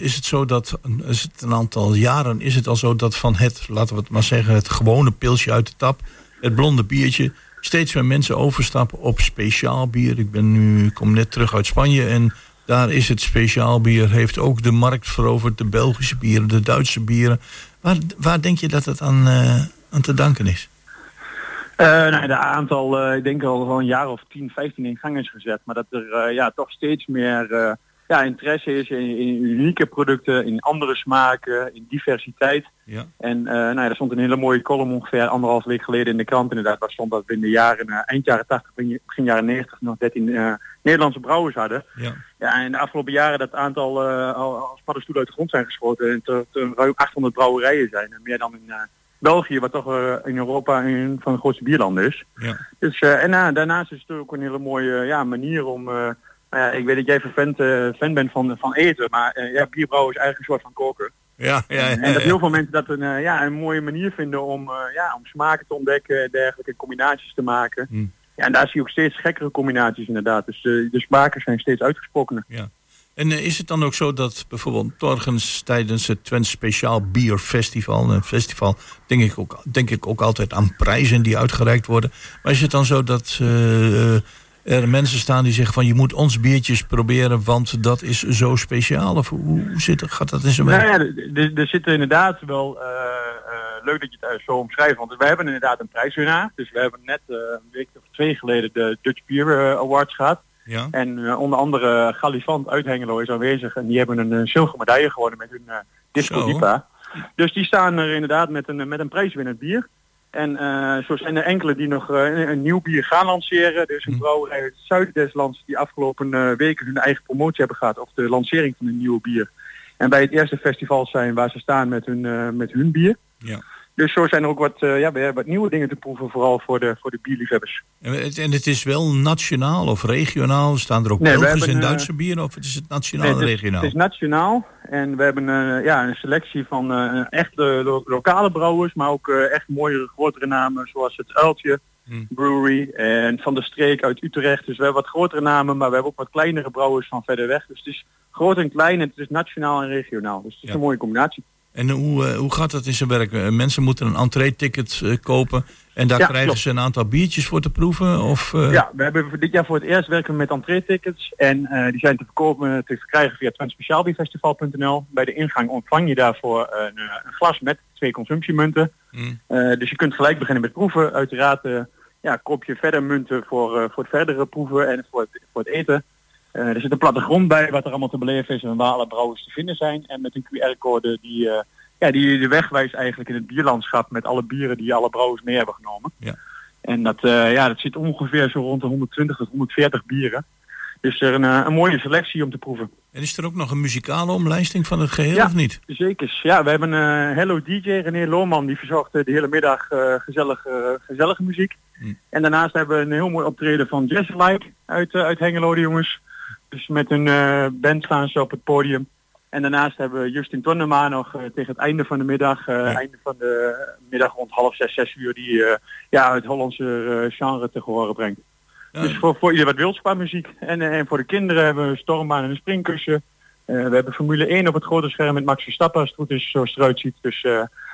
is het zo dat, is het een aantal jaren is het al zo dat van het, laten we het maar zeggen, het gewone pilsje uit de tap, het blonde biertje, steeds meer mensen overstappen op speciaal bier. Ik ben nu, kom net terug uit Spanje en daar is het speciaal bier, heeft ook de markt veroverd, de Belgische bieren, de Duitse bieren. Waar, waar denk je dat het aan, uh, aan te danken is? Uh, nou, de aantal, uh, ik denk al een jaar of 10, 15 in gang is gezet. Maar dat er ja, toch steeds meer ja, interesse is in, in, unieke producten, in andere smaken, in diversiteit. Ja. En uh, nou ja, er stond een hele mooie column ongeveer anderhalf week geleden in de krant inderdaad. Waar stond dat we in de jaren, uh, eind jaren 80, begin jaren 90 nog 13 uh, Nederlandse brouwers hadden. Ja. ja, en de afgelopen jaren dat aantal als paddenstoelen uit de grond zijn geschoten. En er ruim 800 brouwerijen zijn. En meer dan in België, wat toch in Europa een van de grootste bierlanden is. Ja. Dus, en daarnaast is het ook een hele mooie ja, manier om nou ja, ik weet dat jij fan, uh, fan bent van, van eten, maar uh, ja, bierbrouwen is eigenlijk een soort van koken. Ja, ja, ja, en dat heel veel mensen dat een, uh, ja, een mooie manier vinden om, ja, om smaken te ontdekken, dergelijke combinaties te maken. Hm. Ja, en daar zie je ook steeds gekkere combinaties inderdaad. Dus de smaken zijn steeds uitgesprokener. Ja. En is het dan ook zo dat bijvoorbeeld Torgens tijdens het Twents Speciaal Bierfestival, een festival, denk ik ook, denk ik ook altijd aan prijzen die uitgereikt worden. Maar is het dan zo dat er mensen staan die zeggen van je moet ons biertjes proberen, want dat is zo speciaal? Of hoe zit, gaat dat in zijn werk? Nou ja, er zitten inderdaad wel, uh, uh, leuk dat je het zo omschrijft, want we hebben inderdaad een prijswinnaar. Dus we hebben net uh, een week of twee geleden de Dutch Beer Awards gehad. Ja. En onder andere Galifant uit Hengelo is aanwezig en die hebben een zilveren medaille gewonnen met hun Disco Dipa. Dus die staan er inderdaad met een, met een prijswinnend bier. En uh, zo zijn er enkele die nog uh, een nieuw bier gaan lanceren. Er is een hmm. brouwerij uit het zuiden des lands die afgelopen uh, weken hun eigen promotie hebben gehad. Of de lancering van een nieuwe bier. En bij het eerste festival zijn waar ze staan met hun, met hun bier. Ja. Dus zo zijn er ook wat, uh, ja, we hebben wat nieuwe dingen te proeven, vooral voor de, voor de bierliefhebbers. En het, en het is wel nationaal of regionaal? Staan er ook nee, Belgische en Duitse bieren of het is het nationaal nee, en regionaal? Het is nationaal en we hebben uh, ja, een selectie van echte lo lokale brouwers, maar ook echt mooiere, grotere namen zoals het Uiltje hmm. Brewery en Van de Streek uit Utrecht. Dus we hebben wat grotere namen, maar we hebben ook wat kleinere brouwers van verder weg. Dus het is groot en klein en het is nationaal en regionaal. Dus het is ja. een mooie combinatie. En hoe, uh, hoe gaat dat in zijn werk? Uh, mensen moeten een entree-ticket uh, kopen en daar ja, krijgen klopt. ze een aantal biertjes voor te proeven? Of, Ja, we hebben dit jaar voor het eerst werken met entree-tickets en die zijn te verkopen, te verkrijgen via transspeciaalbierfestival.nl. Bij de ingang ontvang je daarvoor een, een glas met twee consumptiemunten. Mm. dus je kunt gelijk beginnen met proeven. Uiteraard ja, koop je verder munten voor, voor het verdere proeven en voor het, voor het eten. Uh, er zit een plattegrond bij wat er allemaal te beleven is en waar alle brouwers te vinden zijn. En met een QR-code die, uh, ja, die de weg wijst eigenlijk in het bierlandschap met alle bieren die alle brouwers mee hebben genomen. Ja. En dat, uh, ja, dat zit ongeveer zo rond de 120 tot 140 bieren. Dus er een, een mooie selectie om te proeven. En is er ook nog een muzikale omlijsting van het geheel of niet? zeker. Ja, we hebben een Hello DJ, René Loorman, die verzorgt de hele middag gezellige, gezellige muziek. Hm. En daarnaast hebben we een heel mooi optreden van Jazz Like uit, uit Hengelo, de jongens. Dus met een uh, band staan ze op het podium. En daarnaast hebben we Justin Tonnema nog uh, tegen het einde van de middag, uh, ja. einde van de middag rond half zes, zes uur, die uh, ja, het Hollandse genre te horen brengt. Ja. Dus voor, voor ieder wat wils qua muziek. En, en voor de kinderen hebben we Stormbaan en een springkussen. we hebben Formule 1 op het grote scherm met Max Verstappen, als het goed is, zoals het eruit ziet. Dus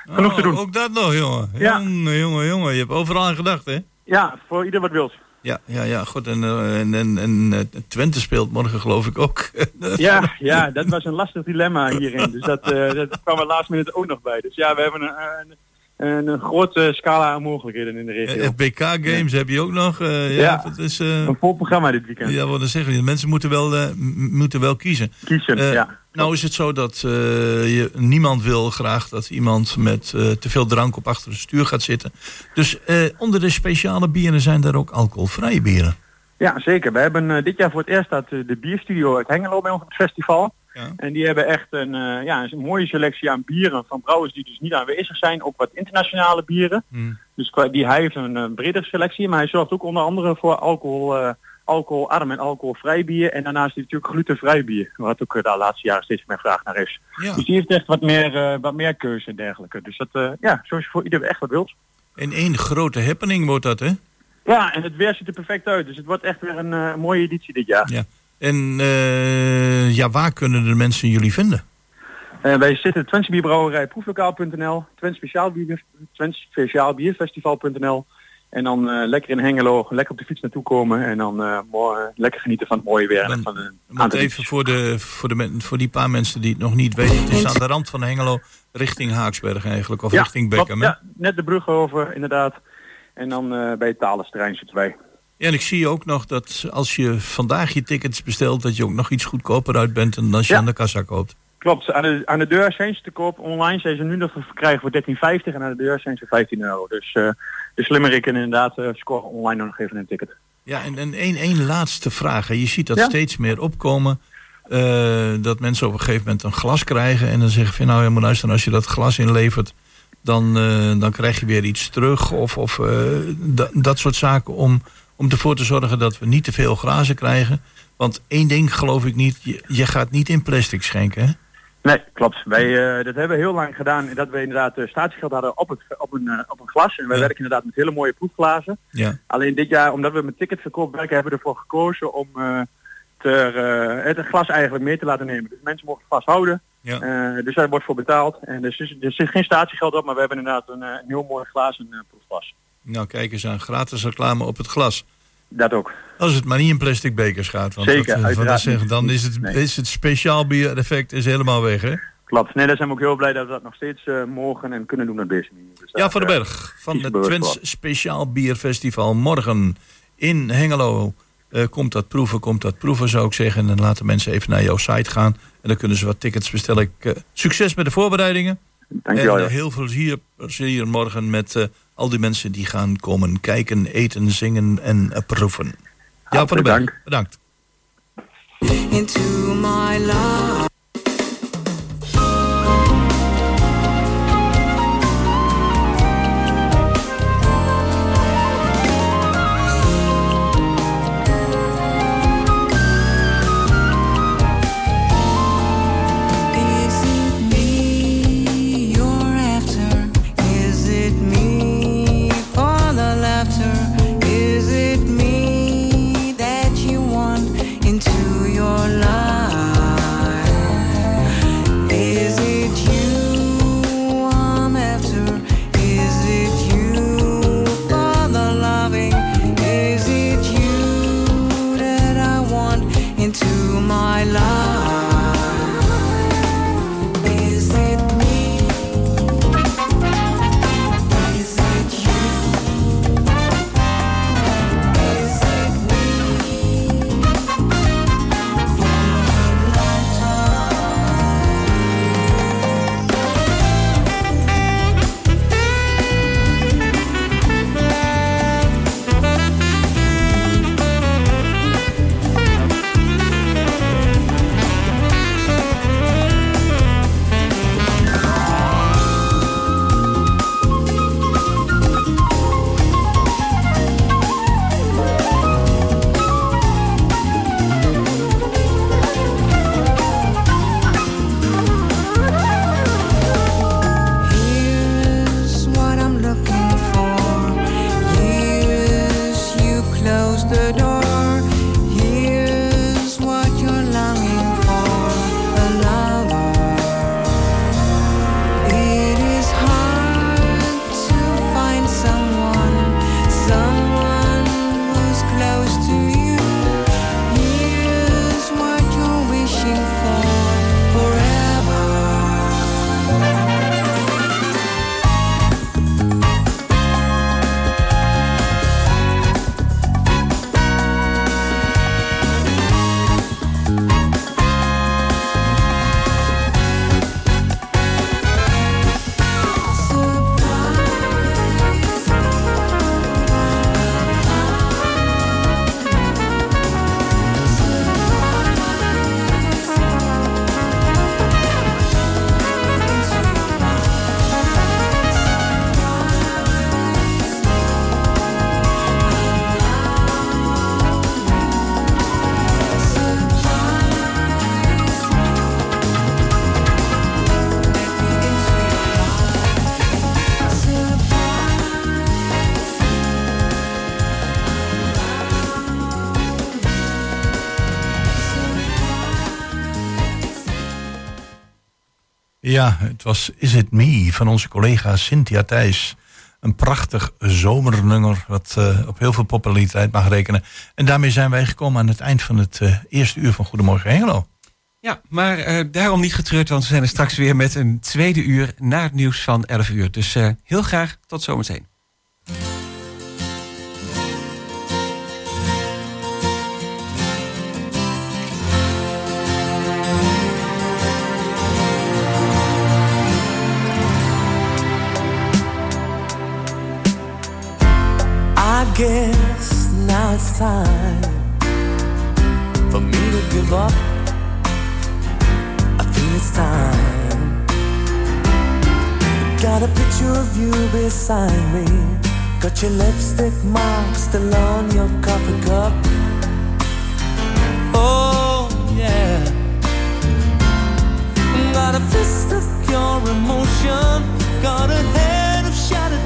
genoeg oh, te doen. Ook dat nog, jongen. Ja. Jongen, jongen, jongen. Je hebt overal aan gedacht, hè? Ja, voor ieder wat wils. Ja, ja, ja, goed. En, en, en, en Twente speelt morgen geloof ik ook. ja, ja, dat was een lastig dilemma hierin. Dus dat, uh, dat kwam er laatst minute ook nog bij. Dus ja, we hebben een, een, een grote scala aan mogelijkheden in de regio. FBK Games ja. heb je ook nog. Uh, ja, ja dat is, uh, een vol programma dit weekend. Ja, wat dan zeggen mensen moeten wel, moeten wel kiezen. Kiezen, ja. Nou is het zo dat je, niemand wil graag dat iemand met te veel drank op achter het stuur gaat zitten. Dus onder de speciale bieren zijn daar ook alcoholvrije bieren. Ja, zeker. We hebben dit jaar voor het eerst dat de bierstudio uit Hengelo bij ons op het festival. Ja. En die hebben echt een, ja, een mooie selectie aan bieren van brouwers die dus niet aanwezig zijn. Ook wat internationale bieren. Mm. Dus die, hij heeft een, bredere selectie. Maar hij zorgt ook onder andere voor alcohol, alcoholarm en alcoholvrij bier. En daarnaast heeft hij natuurlijk glutenvrij bier. Wat ook de laatste jaren steeds meer vraag naar is. Ja. Dus die heeft echt wat meer, uh, wat meer keuze en dergelijke. Dus dat, ja, zoals je voor ieder echt wat wilt. En één grote happening wordt dat, hè? Ja, en het weer ziet er perfect uit. Dus het wordt echt weer een eh, mooie editie dit jaar. Ja. En eh, ja, waar kunnen de mensen jullie vinden? Wij zitten Twentse Bierbrouwerij Proeflokaal.nl, Twents Speciaal, Bier, Twents Speciaal Bierfestival.nl. En dan uh, lekker in Hengelo, lekker op de fiets naartoe komen en dan uh, mooi, lekker genieten van het mooie weer. Dan, van want even voor, de, voor, de, voor die paar mensen die het nog niet weten. Het is aan de rand van Hengelo richting Haaksberg eigenlijk, of ja, richting Beckham. Ja, net de brug over inderdaad. En dan uh, bij het Talensterrein zitten wij. Ja, en ik zie ook nog dat als je vandaag je tickets bestelt... dat je ook nog iets goedkoper uit bent dan als je Ja. aan de kassa koopt. Klopt, aan de, aan de deur zijn ze te koop. Online zijn ze nu nog te verkrijgen voor 13,50 en aan de deur zijn ze 15 euro. Dus de slimmerikken inderdaad uh, scoren online nog even een ticket. Ja, en, en één, één laatste vraag. Je ziet dat Ja. steeds meer opkomen. eh, dat mensen op een gegeven moment een glas krijgen. En dan zeggen van nou, je moet luisteren, als je dat glas inlevert, dan, eh, dan krijg je weer iets terug. Of, of eh, da- dat soort zaken om, om ervoor te zorgen dat we niet te veel glazen krijgen. Want één ding geloof ik niet, je, je gaat niet in plastic schenken. Hè? Nee, klopt. Wij, uh, dat hebben we heel lang gedaan. Dat we inderdaad uh, statiegeld hadden op, het, op, een, uh, op een glas. En wij Ja. werken inderdaad met hele mooie proefglazen. Ja. Alleen dit jaar, omdat we met ticketverkoop werken, hebben we ervoor gekozen om ter, het glas eigenlijk mee te laten nemen. Dus mensen mogen het glas houden. Ja. Dus daar wordt voor betaald. En dus, dus, er zit geen statiegeld op, maar we hebben inderdaad een, heel mooi glazen proefglas. Nou, kijk eens aan. Gratis reclame op het glas. Dat ook. Als het maar niet in plastic bekers gaat. Want Zeker, dat, uiteraard dat zeggen, dan is het, Nee. is het speciaal bier effect is helemaal weg. Hè? Klopt. Nee, daar zijn we ook heel blij dat we dat nog steeds uh, mogen en kunnen doen op deze manier. Dus Ja, van den uh, Berg van het Twents voor. Speciaal Bierfestival. Morgen in Hengelo eh, komt dat proeven, komt dat proeven zou ik zeggen. En dan laten mensen even naar jouw site gaan. En dan kunnen ze wat tickets bestellen. Ik, eh, succes met de voorbereidingen. Dankjewel. en eh, heel veel plezier, plezier morgen met eh, al die mensen die gaan komen kijken, eten, zingen en eh, proeven. Ja, van den Berg. Dank. Bedankt. into my life. Ja, het was Is It Me van onze collega Cynthia Thijs. Een prachtig zomernummer wat eh, op heel veel populariteit mag rekenen. En daarmee zijn wij gekomen aan het eind van het eh, eerste uur van Goedemorgen Hengelo. Ja, maar eh, daarom niet getreurd, want we zijn er straks weer met een tweede uur na het nieuws van 11 uur. Dus heel graag tot zometeen. Guess now it's time for me to give up. I think it's time. Got a picture of you beside me. Got your lipstick mark still on your coffee cup. Oh, yeah. Got a fist of your emotion. Got a head of dreams.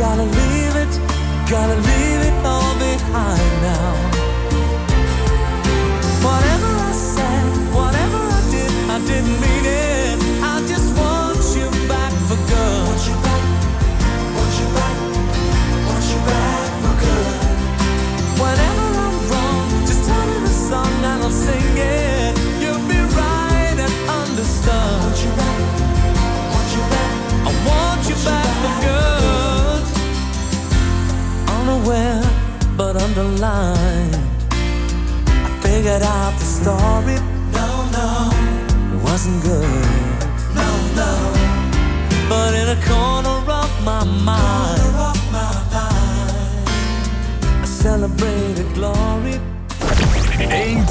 Gotta leave it, gotta leave it all behind now. Whatever I said, whatever I did, I didn't mean it. I just want you back for good. Want you back, want you back, want you back for good. Whenever I'm wrong, just tell me the song and I'll sing it. You'll be right and understood. Want you back, want you back, I want you back for good unaware, but underlined. I figured out the story. No, no, it wasn't good. No, no. But in a corner of my mind, corner of my mind I celebrated glory.